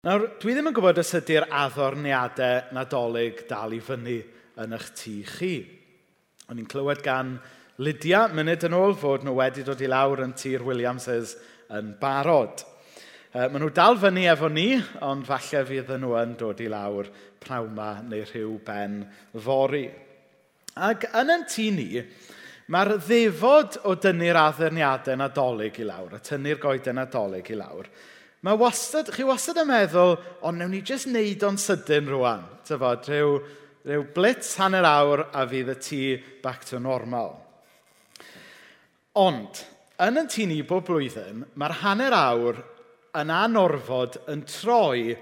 Nawr, dwi ddim yn gwybod os ydy'r addorniadau nadolig dal i fyny yn eich tŷ chi. O'n i'n clywed gan Lydia, munud yn ôl, fod nhw wedi dod i lawr yn tir Williamses yn barod. E, maen nhw dal fyny efo ni, ond falle fydd nhw yn dod i lawr prawma neu rhyw ben fori. Ac yn yn tŷ ni, mae'r ddefod o dynnu'r addurniadau nadolig i lawr, a tynnu'r goeden nadolig i lawr, Mae wastad, chi wastad yn meddwl, ond newn ni jyst neud o'n sydyn rwan. Tyfod, rhyw, rhyw blitz hanner awr a fydd y tŷ back to normal. Ond, yn y tŷ ni bob blwyddyn, mae'r hanner awr yn anorfod yn troi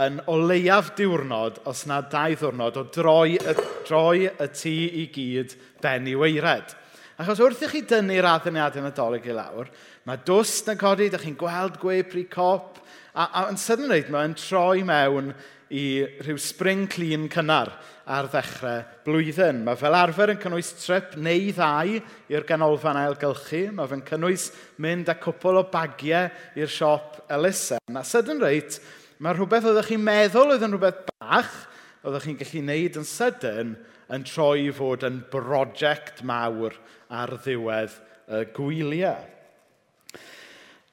yn o leiaf diwrnod, os na dau ddwrnod, o droi y, droi y tŷ i gyd ben i weired. Achos wrth i chi dynnu'r addeniadau nadolig i lawr, mae dwst yn codi, ydych chi'n gweld gwe pri cop, a, a yn sydyn rhaid mae'n troi mewn i rhyw spring clean cynnar ar ddechrau blwyddyn. Mae fel arfer yn cynnwys trip neu ddau i'r ganolfan ailgylchu. Mae fe'n cynnwys mynd â cwpl o bagiau i'r siop elusen. A sydyn reit, mae rhywbeth oeddech chi'n meddwl oedd yn rhywbeth bach, oeddech chi'n gallu gwneud yn sydyn, yn troi i fod yn brosiect mawr ar ddiwedd y gwyliau.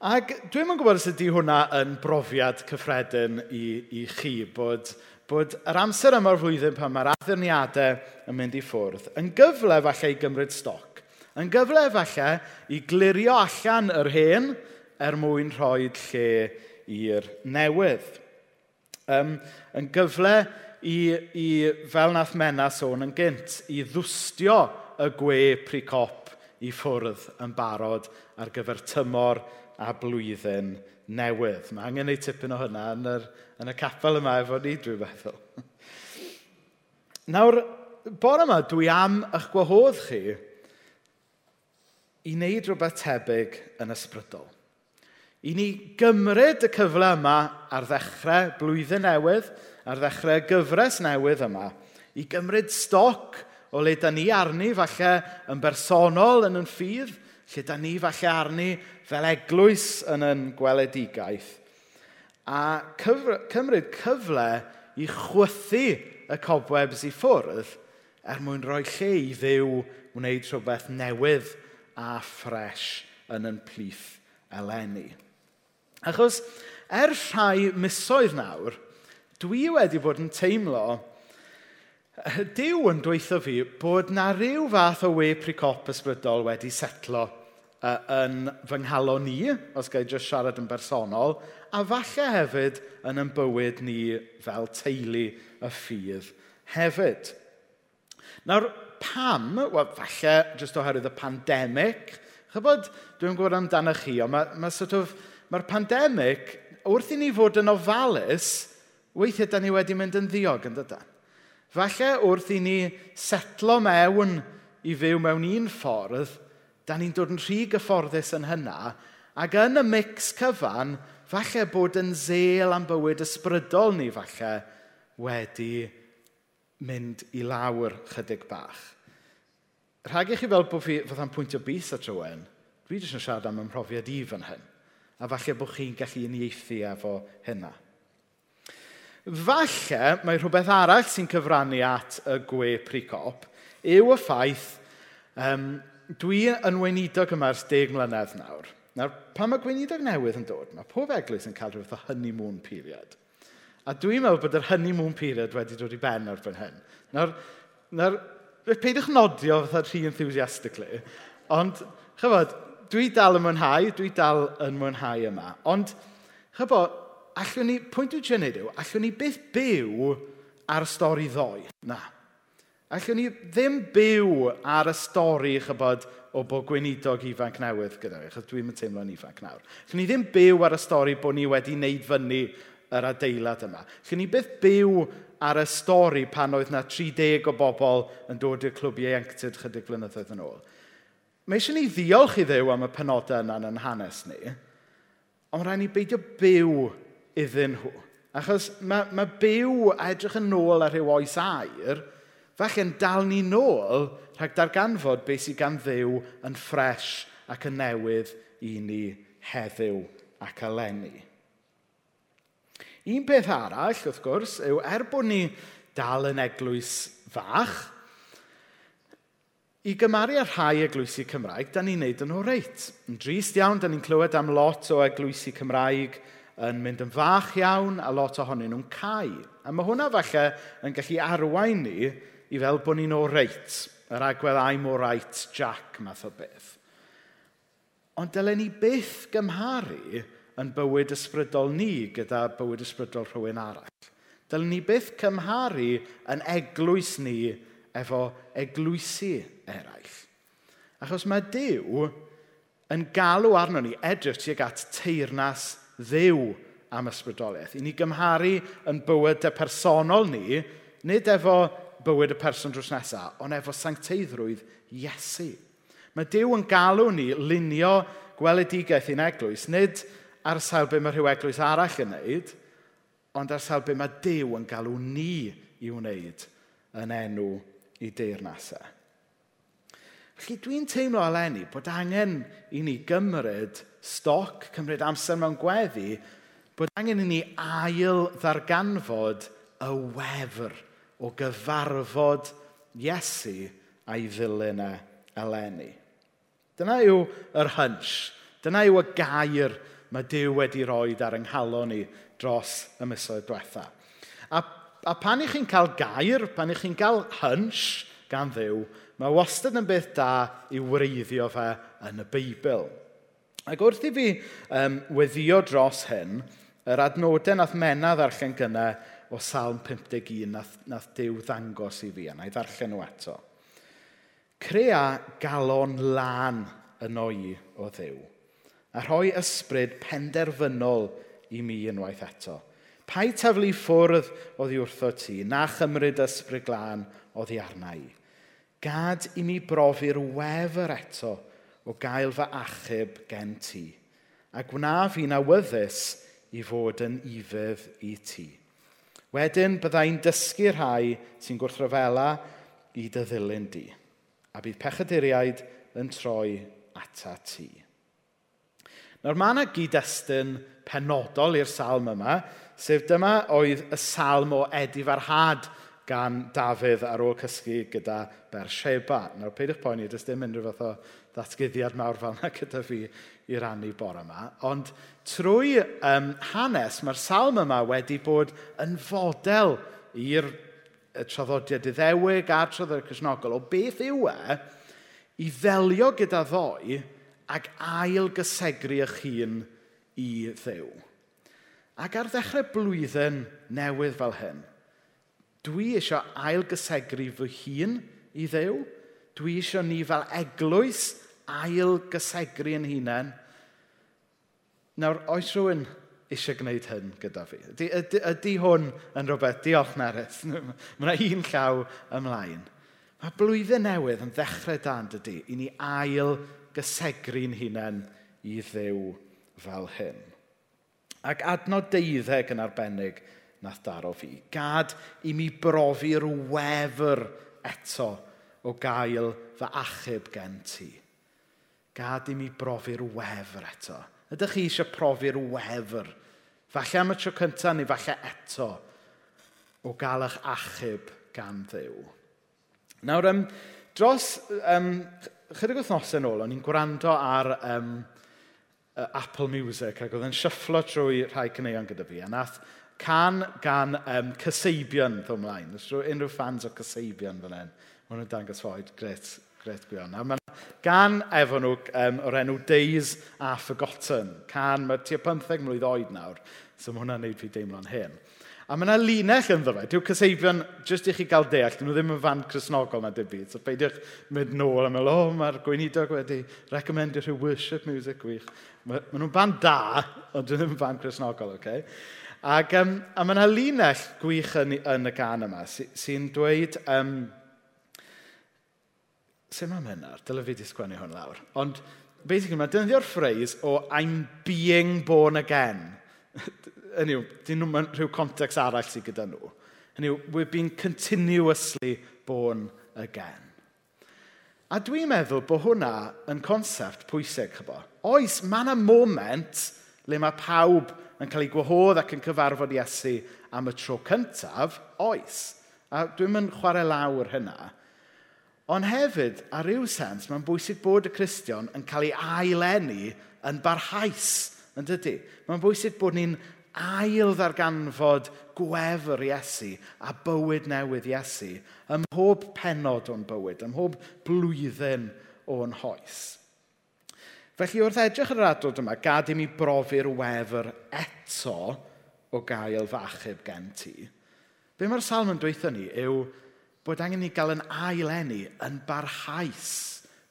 Ac dwi'n yn gwybod os ydy hwnna yn brofiad cyffredin i, i chi, bod, bod yr amser yma'r flwyddyn pan mae'r addurniadau yn mynd i ffwrdd, yn gyfle falle i gymryd stoc, yn gyfle falle i glirio allan yr hen er mwyn rhoi lle i'r newydd. Um, yn gyfle i, i, fel nath Mena sôn yn gynt, i ddwstio y gwe pricop i ffwrdd yn barod ar gyfer tymor a blwyddyn newydd. Mae angen ei tipyn o hynna yn, yr, yn y capel yma efo ni, dwi'n meddwl. Nawr, bore yma, dwi am eich gwahodd chi i wneud rhywbeth tebyg yn ysbrydol i ni gymryd y cyfle yma ar ddechrau blwyddyn newydd, ar ddechrau gyfres newydd yma, i gymryd stoc o le da ni arni falle yn bersonol yn yn ffydd, lle da ni falle arni fel eglwys yn yn gweledigaeth, a cyfr cymryd cyfle i chwythu y cobwebs i ffwrdd er mwyn rhoi lle i ddiw wneud rhywbeth newydd a ffres yn yn plith eleni. Achos er rhai misoedd nawr, dwi wedi bod yn teimlo Dyw yn dweithio fi bod na rhyw fath o we pricop ysbrydol wedi setlo uh, yn fy nghalo ni, os gael jyst siarad yn bersonol, a falle hefyd yn yn bywyd ni fel teulu y ffydd hefyd. Nawr, pam? Wel, falle jyst oherwydd y pandemig. Chybod, dwi'n gwybod amdano chi, ond mae, mae sort of mae'r pandemig, wrth i ni fod yn ofalus, weithiau da ni wedi mynd yn ddiog yn dydyn. Falle wrth i ni setlo mewn i fyw mewn un ffordd, da ni'n dod yn rhy gyfforddus yn hynna, ac yn y mix cyfan, falle bod yn zel am bywyd ysbrydol ni falle wedi mynd i lawr chydig bach. Rhag i chi fel bod fi fydda'n pwyntio bus at rhywun, dwi jyst yn siarad am ymhrofiad i fan hyn a falle bod chi'n gallu uniaethu efo hynna. Falle mae rhywbeth arall sy'n cyfrannu at y gwe pricop yw y ffaith um, dwi yn weinidog yma ers deg mlynedd nawr. Nawr, pan mae gweinidog newydd yn dod, mae pob eglwys yn cael rhywbeth o honeymoon period. A dwi'n meddwl bod yr honeymoon period wedi dod i ben erbyn hyn. Nawr, nawr peidwch nodio fatha rhy enthusiastically, ond, chyfod, dwi dal yn mwynhau, dwi dal yn mwynhau yma. Ond, chybo, allwn ni, pwynt dwi'n gwneud yw, allwn ni byth byw ar y stori ddoe. Na. Allwn ni ddim byw ar y stori, chybod, o bod gweinidog ifanc newydd gyda fi, achos dwi'n teimlo'n ifanc nawr. Allwn ni ddim byw ar y stori bod ni wedi wneud fyny yr adeilad yma. Allwn ni byth byw ar y stori pan oedd na 30 o bobl yn dod i'r clwb ieuenctid chydig blynyddoedd yn ôl. Mae eisiau ni ddiolch i ddew am y penodau yna yn hanes ni, ond rhaid ni beidio byw iddyn nhw. Achos mae, mae byw a edrych yn ôl ar rhyw oes air, falle'n dal ni nôl rhag darganfod beth sydd gan ddew yn ffres ac yn newydd i ni heddiw ac eleni. Un peth arall, wrth gwrs, yw er bod ni dal yn eglwys fach, i gymaru â rhai eglwysi Cymraeg, da ni'n neud yn o reit. Yn drist iawn, da ni'n clywed am lot o eglwysi Cymraeg yn mynd yn fach iawn a lot ohonyn nhw'n cael. A mae hwnna falle yn gallu arwain ni i fel bod ni'n o reit. Yr agwedd I'm o right Jack math o beth. Ond dylen ni byth gymharu yn bywyd ysbrydol ni gyda bywyd ysbrydol rhywun arall. Dylen ni byth cymharu yn eglwys ni efo eglwysi eraill. Achos mae Dyw yn galw arno ni edrych tuag at teirnas ddew am ysbrydoliaeth. I ni gymharu yn bywyd y personol ni, nid efo bywyd y person drws nesaf, ond efo sancteiddrwydd Iesu. Mae Dyw yn galw ni lunio gweledigaeth i'n eglwys, nid ar sawl be mae rhyw eglwys arall yn wneud, ond ar sawl be mae Dyw yn galw ni i wneud yn enw i deyrnasau. Felly dwi'n teimlo eleni bod angen i ni gymryd stoc, cymryd amser mewn gweddi, bod angen i ni ail ddarganfod y wefr o gyfarfod Iesu a'i ddilyn e eleni. Dyna yw yr hunch. Dyna yw y gair mae Dyw wedi rhoi ar yng nghalon ni dros y misoedd diwetha. A, a pan i chi'n cael gair, pan i chi'n cael hunch, gan ddiw, mae wastad yn beth da i wreiddio fe yn y Beibl. Ac wrth i fi um, weddio dros hyn, yr adnodau nath mena ddarllen gyna o Salm 51 nath, nath Dyw ddangos i fi, a na i ddarllen nhw eto. Crea galon lan yn o'i o ddiw, a rhoi ysbryd penderfynol i mi unwaith eto. Pai taflu ffwrdd oddi wrtho ti, na chymryd ysbryd glân oddi arna i. Gad i mi brofi'r wefr eto o gael fy achub gen ti, a gwna fi'n awyddus i fod yn ifydd i ti. Wedyn byddai'n dysgu rhai sy'n gwrthryfela i dy ddilyn di, a bydd pechaduriaid yn troi ata ti. Nawr mae yna gyd-destun penodol i'r salm yma, sef dyma oedd y salm o edif ar had gan Dafydd ar ôl cysgu gyda Bersheba. Nawr, peidiwch poeni, does dim unrhyw fath o ddatgyddiad mawr fel yna gyda fi i rannu bore yma. Ond trwy um, hanes, mae'r salm yma wedi bod yn fodel i'r traddodiad iddewig a'r traddodiad cysnogol o beth yw e i ddelio gyda ddoi ac ail gysegru eich hun i ddew. Ac ar ddechrau blwyddyn newydd fel hyn, Dwi eisiau ailgysegru fy hun i ddew. Dwi eisiau ni fel eglwys ailgysegru yn hunain. Nawr, oes rhywun eisiau gwneud hyn gyda fi? Ydy, ydy, ydy hwn yn rhywbeth diolch nereth? Mae yna un llaw ymlaen. Mae blwyddyn newydd yn ddechrau dan dydy i ni ail gysegru'n hunain i ddew fel hyn. Ac adnod deuddeg yn arbennig nath daro fi. Gad i mi brofi'r wefr eto o gael fy achub gen ti. Gad i mi brofi'r wefr eto. Ydych chi eisiau profi'r wefr? Falle am y tro cyntaf neu falle eto o gael eich achub gan ddew. Nawr, um, dros um, chydig wythnosau nôl, o'n i'n gwrando ar um, Apple Music ac oedd yn syfflo trwy rhai cyneuon gyda fi, a nath can gan um, Cyseibion ddod ymlaen. Os Unrhyw fans o Cyseibion fan hyn. Mae nhw'n dangos ffordd gret, gret gwion. A mae gan efo nhw um, o'r enw Days a Forgotten. Can, mae tua 15 mlynedd oed nawr, so mae hwnna'n neud fi deimlo'n hyn. A mae yna linell yn fe. Dyw cyseibion, jyst i chi gael deall, dyn nhw ddim yn fan chrysnogol na dim byd. So peidiwch mynd nôl a meddwl, o, oh, mae'r gweinidog wedi recommendio rhyw worship music gwych. Mae ma nhw'n fan da, ond dyn nhw ddim yn fan chrysnogol, oce? Okay? Ac, um, a mae yna linell gwych yn, yn y gan yma sy'n sy dweud... Um, Sut mae'n mynd ar? Dyle fi di sgwennu hwn lawr. Ond, basically, mae dynyddio'r ffreis o I'm being born again. Hynny yw, dyn nhw'n rhyw context arall sydd gyda nhw. Hynny yw, we've been continuously born again. A dwi'n meddwl bod hwnna yn concept pwysig chybo. Oes, mae yna moment le mae pawb yn cael ei gwahodd ac yn cyfarfod Iesu am y tro cyntaf, oes. A dwi'n mynd chwarae lawr hynna. Ond hefyd, ar ryw sens, mae'n bwysig bod y Cristion yn cael ei ailenni yn barhaus, yn dydy. Mae'n bwysig bod ni'n ail ddarganfod gwefr Iesu a bywyd newydd Iesu ym mhob penod o'n bywyd, ym mhob blwyddyn o'n hoes. Felly wrth edrych ar yr adrodd yma, gad i mi brofi'r wefr eto o gael fachub gen ti. Be mae'r salm yn dweithio ni yw bod angen ni gael yn ailenni yn barhaus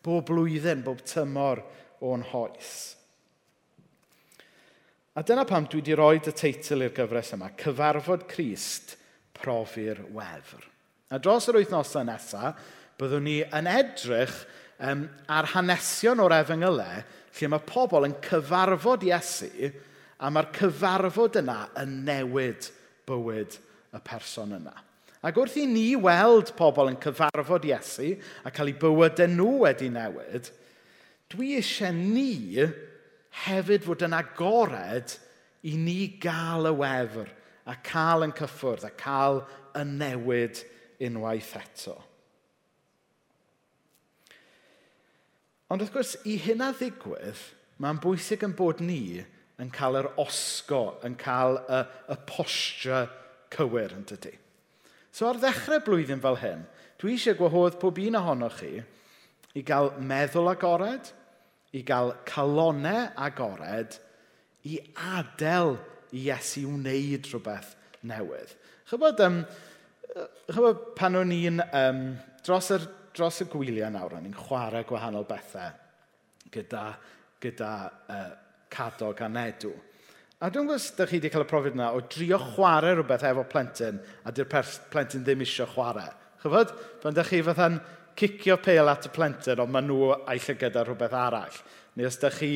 bob blwyddyn, bob tymor o'n hoes. A dyna pam dwi wedi rhoi y teitl i'r gyfres yma, Cyfarfod Crist, Profi'r Wefr. A dros yr wythnosau nesaf, byddwn ni yn edrych um, a'r hanesion o'r efengylau e, lle mae pobl yn cyfarfod Iesu a mae'r cyfarfod yna yn newid bywyd y person yna. Ac wrth i ni weld pobl yn cyfarfod Iesu a cael eu bywydau nhw wedi newid, dwi eisiau ni hefyd fod yn agored i ni gael y wefr a cael yn cyffwrdd a cael y newid unwaith eto. Ond wrth gwrs, i hynna ddigwydd, mae'n bwysig yn bod ni yn cael yr osgo, yn cael y, y posture cywir yn dydy. So ar ddechrau blwyddyn fel hyn, dwi eisiau gwahodd pob un ohonoch chi i gael meddwl agored, i gael calonau agored, i adael i Iesu wneud rhywbeth newydd. Chybod, um, chybod pan o'n i'n um, dros yr dros y gwyliau nawr, ni'n chwarae gwahanol bethau gyda, gyda uh, cadog a nedw. A dwi'n gwybod ydych chi wedi cael y profiad yna o drio chwarae rhywbeth efo plentyn a dy'r plentyn ddim eisiau chwarae. Chyfod? Pan ydych chi fatha'n cicio pel at y plentyn ond maen nhw eich gyda rhywbeth arall. Neu os ydych chi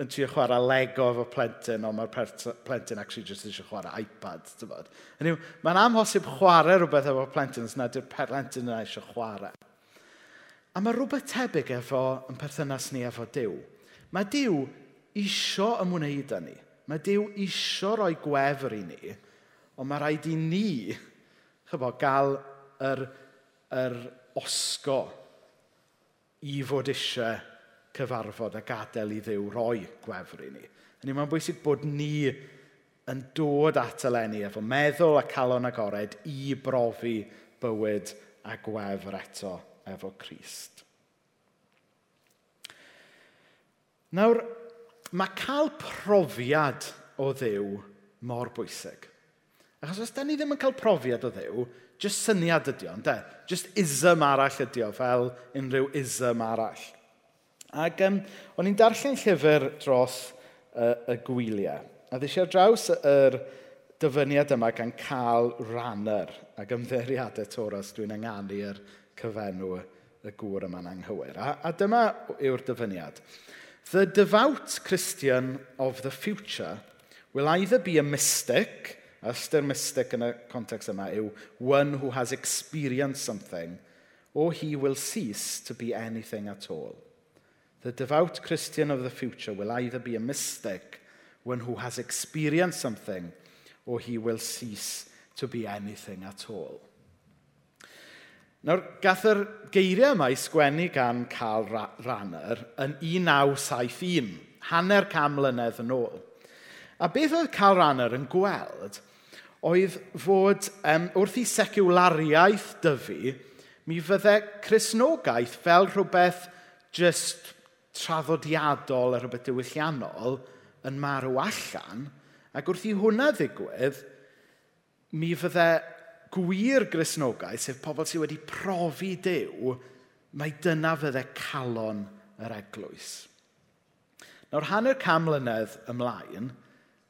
yn trio chwarae Lego efo plentyn ond mae'r plentyn actually just eisiau chwarae iPad. Mae'n amhosib chwarae rhywbeth efo plentyn os nad yw'r plentyn yna eisiau chwarae. A mae rhywbeth tebyg efo yn perthynas ni efo Dyw. Mae Dyw isio ymwneud â ni. Mae Dyw isio rhoi gwefr i ni, ond mae rhaid i ni chybo, gael yr, yr osgo i fod eisiau cyfarfod a gadael i ddew roi gwefr i ni. Yn mae'n bwysig bod ni yn dod at eleni efo meddwl a calon agored i brofi bywyd a gwefr eto efo Christ. Nawr, mae cael profiad o ddew mor bwysig. Achos os da ni ddim yn cael profiad o ddew, jyst syniad ydy o'n, de? Jyst ism arall ydy o, fel unrhyw ism arall. Ac um, o'n i'n darllen llyfr dros uh, y gwyliau. A ddysio draws yr dyfyniad yma gan cael ranner ac ymdderiadau Toros dwi'n ynganu'r er cyfenw y gŵr yma'n anghywir. A, a dyma yw'r dyfyniad. The devout Christian of the future will either be a mystic, a ystyr mystic yn y context yma yw one who has experienced something, or he will cease to be anything at all. The devout Christian of the future will either be a mystic, one who has experienced something, or he will cease to be anything at all. Nawr, gath yr geiriau yma i sgwennu gan Carl Ranner yn 1971, hanner cam mlynedd yn ôl. A beth oedd Carl Ranner yn gweld oedd fod um, wrth i seciwlariaeth dyfu, mi fyddai chrysnogaeth fel rhywbeth just traddodiadol a rhywbeth diwylliannol yn marw allan, ac wrth i hwnna ddigwydd, mi fyddai gwir grisnogaeth, sef pobl sydd wedi profi dew, mae dyna fydde calon yr eglwys. Nawr hanner cam mlynedd ymlaen,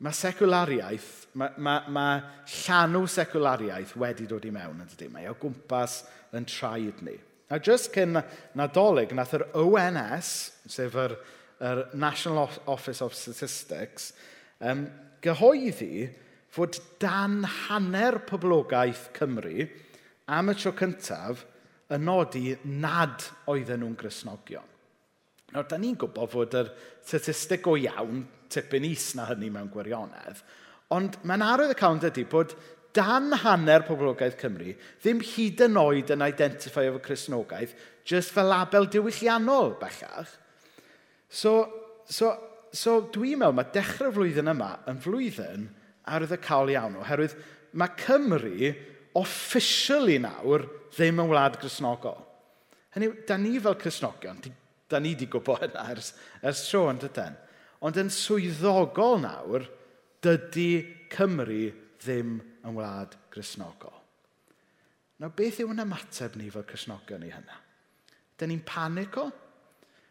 mae seculariaeth, mae, mae, mae llanw seculariaeth wedi dod i mewn, yn dydy. Mae o gwmpas yn traed ni. A jyst cyn nadolig, nath yr ONS, sef yr, yr National Office of Statistics, um, gyhoeddi fod dan hanner poblogaeth Cymru am y tro cyntaf yn nodi nad oedden nhw'n grisnogion. Nawr, da ni'n gwybod fod yr statistig o iawn tipyn is na hynny mewn gwirionedd, ond mae'n arwydd y cawn ydy bod dan hanner poblogaeth Cymru ddim hyd yn oed yn identifio efo Cresnogaeth, jyst fel label diwylliannol bellach. So, so, so dwi'n meddwl mae dechrau'r flwyddyn yma yn flwyddyn arwydd y cael iawn, oherwydd mae Cymru officially nawr ddim yn wlad grisnogol. Hynny da ni fel Cresnogion, da ni wedi gwybod hynna ers, ers tro yn dydyn. Ond yn swyddogol nawr, dydy Cymru ddim yn wlad grisnogol. Nawr, beth yw yn ymateb ni fel Cresnogion i hynna? Ydyn ni'n panico?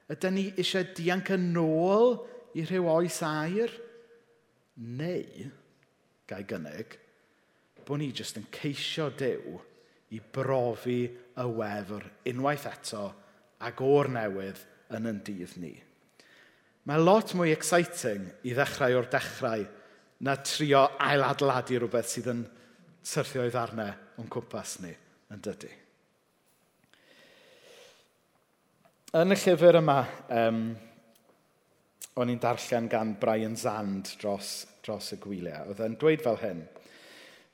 Ydyn ni eisiau dianc yn ôl i rhyw oes air? Neu, gael gynnig, bod ni jyst yn ceisio dew i brofi y wefr unwaith eto ac o'r newydd yn yn dydd ni. Mae lot mwy exciting i ddechrau o'r dechrau na trio ailadladu rhywbeth sydd yn syrthio i ddarnau o'n cwmpas ni yn dydy. Yn y llyfr yma, um, o'n i'n darllen gan Brian Zand dros, dros y gwyliau. Oedd e'n dweud fel hyn.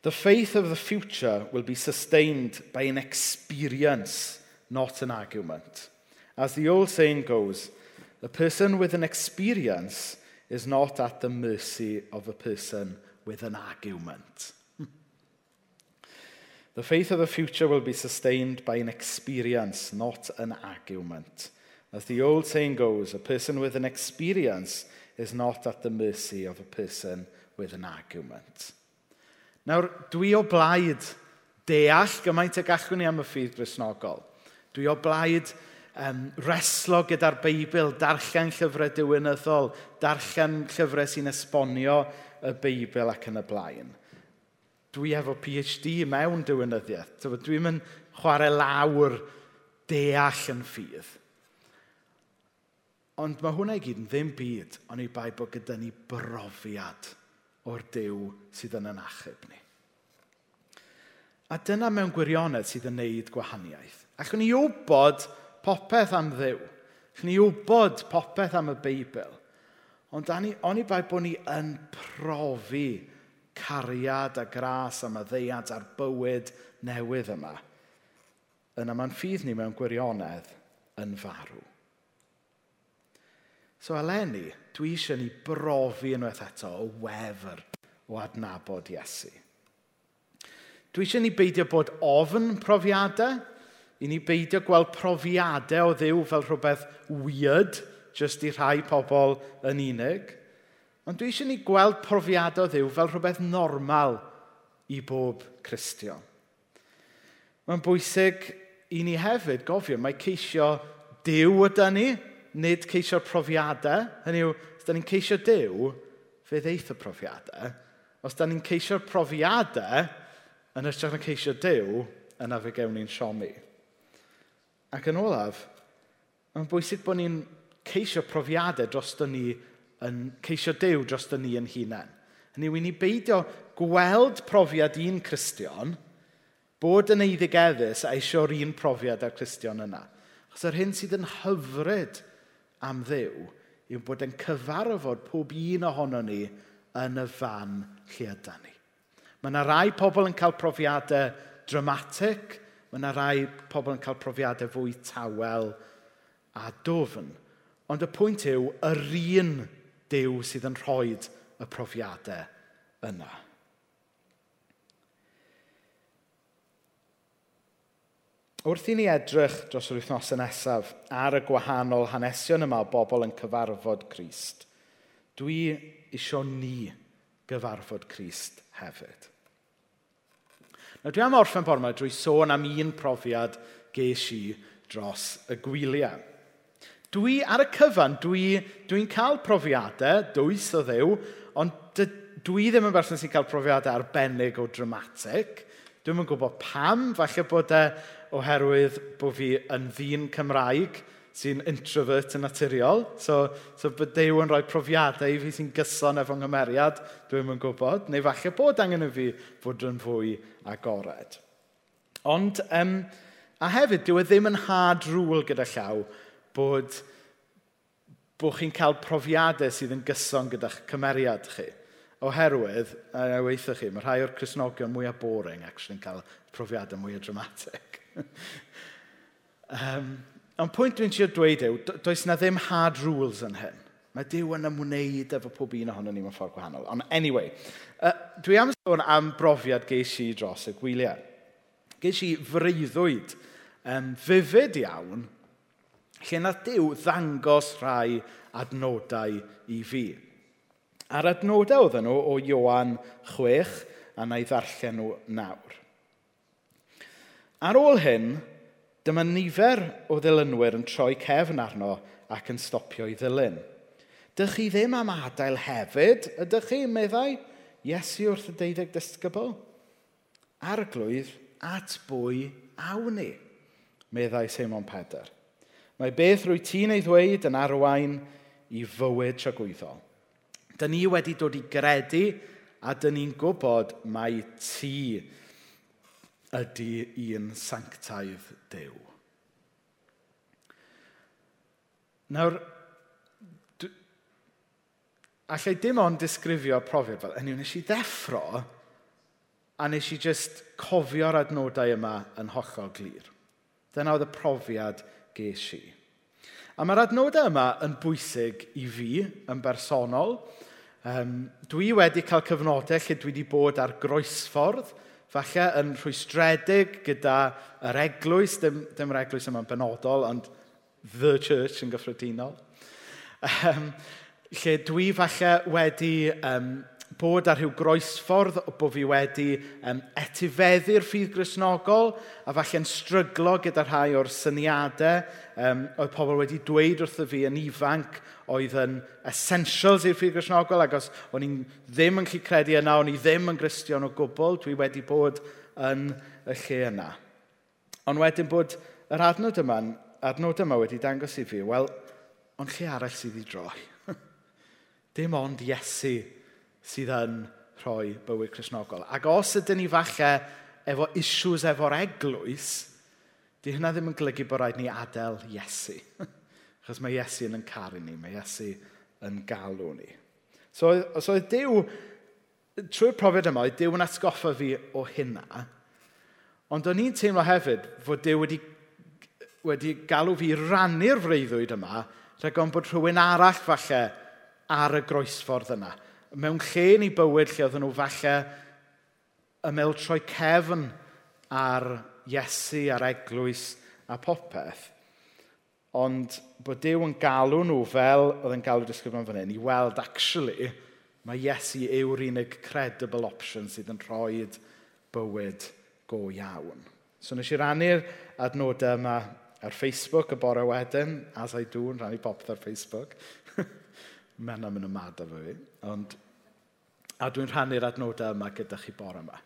The faith of the future will be sustained by an experience, not an argument. As the old saying goes, a person with an experience is not at the mercy of a person with an argument. the faith of the future will be sustained by an experience, not an argument. As the old saying goes, a person with an experience is not at the mercy of a person with an argument. Nawr, dwi o blaid deall gymaint y gallwn ni am y ffydd grisnogol. Dwi o blaid um, reslo gyda'r Beibl, darllen llyfrau diwynyddol, darllen llyfrau sy'n esbonio y Beibl ac yn y blaen. Dwi efo PhD mewn diwynyddiaeth. Dwi'n mynd chwarae lawr deall yn ffydd. Ond mae hwnna i gyd yn ddim byd, ond i bai bod gyda ni brofiad o'r dew sydd yn yn achub ni. A dyna mewn gwirionedd sydd yn neud gwahaniaeth. Allwn ni wybod popeth am ddew. Allwn ni wybod popeth am y Beibl. Ond o'n i bai bod ni yn profi cariad a gras am y ddeiad a'r bywyd newydd yma. Yna mae'n ffydd ni mewn gwirionedd yn farw. So eleni, dwi eisiau ni brofi unwaith eto o wefr o adnabod Iesu. Dwi eisiau ni beidio bod ofn profiadau, i ni beidio gweld profiadau o ddiw fel rhywbeth weird, jyst i rhai pobl yn unig. Ond dwi eisiau ni gweld profiadau o ddiw fel rhywbeth normal i bob Cristion. Mae'n bwysig i ni hefyd gofio, mae ceisio Dyw ydy ni, nid ceisio'r profiadau, hynny yw, os da ni'n ceisio Dyw, fe ddeith y profiadau. Os da ni'n ceisio profiadau, yn ystod yn ceisio Dyw, yna fe gewn ni'n siomi. Ac yn olaf, mae'n bwysig bod ni'n ceisio profiadau dros da ni, yn ceisio dew dros da ni yn hunain. Hynny yw, ni beidio gweld profiad un Cristion, bod yn eiddigeddus a eisiau'r un profiad â'r Cristion yna. Achos yr hyn sydd yn hyfryd am ddew yw bod yn cyfarfod pob un ohono ni yn y fan lle yda ni. Mae yna rai pobl yn cael profiadau dramatic, mae yna rai pobl yn cael profiadau fwy tawel a dofn. Ond y pwynt yw, yr un dew sydd yn rhoi y profiadau yna. Wrth i ni edrych dros yr wythnos yn nesaf ar y gwahanol hanesion yma o bobl yn cyfarfod Christ, dwi isio ni gyfarfod Christ hefyd. Nawr dwi am orffen bore yma drwy sôn am un profiad ges i dros y gwyliau. Dwi ar y cyfan, dwi'n dwi, cael profiadau, dwys o ddew, ond dwi ddim yn berson sy'n cael profiadau arbennig o dramatic. Dwi'n yn gwybod pam, falle bod e oherwydd bod fi yn ddyn Cymraeg sy'n introvert yn naturiol. So, so bod Dew yn rhoi profiadau i fi sy'n gyson efo nghymeriad, dwi'n yn gwybod, neu falle bod angen i fi fod yn fwy agored. Ond, um, a hefyd, dyw e ddim yn hard rŵl gyda llaw bod, bod chi'n cael profiadau sydd yn gyson gyda'ch cymeriad chi oherwydd, a weithio chi, mae rhai o'r Cresnogion mwyaf boring actually yn cael profiadau mwyaf dramatic um, ond pwynt dwi'n siarad dweud yw, does na ddim hard rules yn hyn. Mae Dyw yn ymwneud efo pob un ohono ni mewn ffordd gwahanol. Ond anyway, uh, dwi am sôn am brofiad geis i dros y gwyliau. Geis i freuddwyd um, fifyd iawn lle na Dyw ddangos rhai adnodau i fi. A'r adnodau oedd nhw o Ioan 6, a na i ddarllen nhw nawr. Ar ôl hyn, dyma nifer o ddilynwyr yn troi cefn arno ac yn stopio i ddilyn. Dych chi ddim am adael hefyd, ydych chi, meddai? Iesu wrth y deuddeg disgybl. Arglwydd at bwy awn ni, meddai Simon Pedr. Mae beth rwy ti'n ei ddweud yn arwain i fywyd tragwyddol. Dyna ni wedi dod i gredu a dyna ni'n gwybod mai ti ydy un sanctaidd dew. Nawr, allai dim ond disgrifio profiad fel, hynny nes i ddeffro a nes i just cofio'r adnodau yma yn hollol glir. Dyna oedd y profiad ges i. A mae'r adnodau yma yn bwysig i fi yn bersonol. Um, dwi wedi cael cyfnodau lle dwi wedi bod ar groesffordd, falle yn rhwystredig gyda yr eglwys, dim, dim yr eglwys yma'n benodol, ond the church yn gyffredinol. Um, lle dwi falle wedi um, bod ar rhyw groesffordd o bod fi wedi um, etifeddu'r ffydd grisnogol a falle'n stryglo gyda rhai o'r syniadau um, oedd pobl wedi dweud wrtho fi yn ifanc oedd yn essentials i'r ffydd grisnogol ac os o'n i ddim yn gallu credu yna, o'n i ddim yn gristion o gwbl, dwi wedi bod yn y lle yna. Ond wedyn bod yr adnod yma, adnod yma wedi dangos i fi, wel, ond lle arall sydd i droi? Dim ond Iesu sydd yn rhoi bywyd Cresnogol. Ac os ydyn ni falle efo issues efo'r eglwys, di hynna ddim yn golygu bod rhaid ni adael Iesu. Achos mae Iesu yn yn caru ni, mae Iesu yn galw ni. So, os so oedd Dyw, trwy'r profiad yma, oedd Dyw yn atgoffa fi o hynna, ond o'n i'n teimlo hefyd fod Dyw wedi, wedi galw fi rannu'r freuddwyd yma, rhag ond bod rhywun arall falle ar y groesffordd yna mewn lle yn eu bywyd lle oedden nhw falle ymel troi cefn ar Iesu, ar eglwys a popeth. Ond bod Dyw yn galw nhw fel oedd yn galw disgrifio fan hyn, i weld actually mae Iesu yw'r unig credible option sydd yn rhoi bywyd go iawn. So nes i rannu'r adnodau yma ar Facebook y bore wedyn, as I do, yn rannu popeth ar Facebook. Mae'n am yn ymad efo fi. Ond a dwi'n rhannu'r adnodau yma gyda chi bore yma.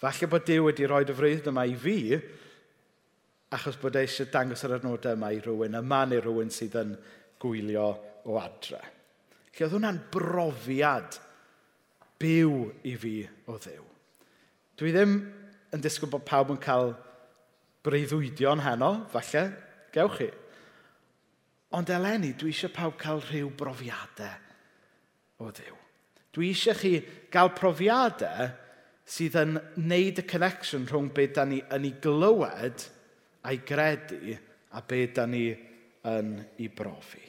Falle bod Dyw wedi rhoi y freudd yma i fi, achos bod e eisiau dangos yr adnodau yma i rhywun, yma neu rhywun sydd yn gwylio o adre. Felly oedd hwnna'n brofiad byw i fi o ddew. Dwi ddim yn disgwyl bod pawb yn cael breuddwydion heno, falle, gewch chi. Ond eleni, dwi eisiau pawb cael rhyw brofiadau o ddew. Dwi eisiau chi gael profiadau sydd yn neud y connection rhwng be da ni yn ei glywed a'i gredu a be da ni yn ei brofi.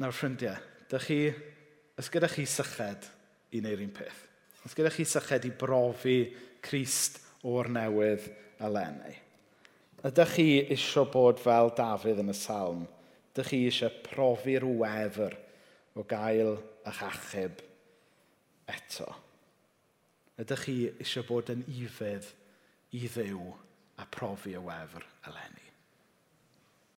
Nawr, ffrindiau, dych chi, ys gyda chi syched i wneud un peth, Ys gyda chi syched i brofi Christ o'r newydd alenau, Ydych chi eisiau bod fel Dafydd yn y salm? Ydych chi eisiau profi'r wefr o gael eich achub eto? Ydych chi eisiau bod yn ifedd i ddew a profi y wefr eleni?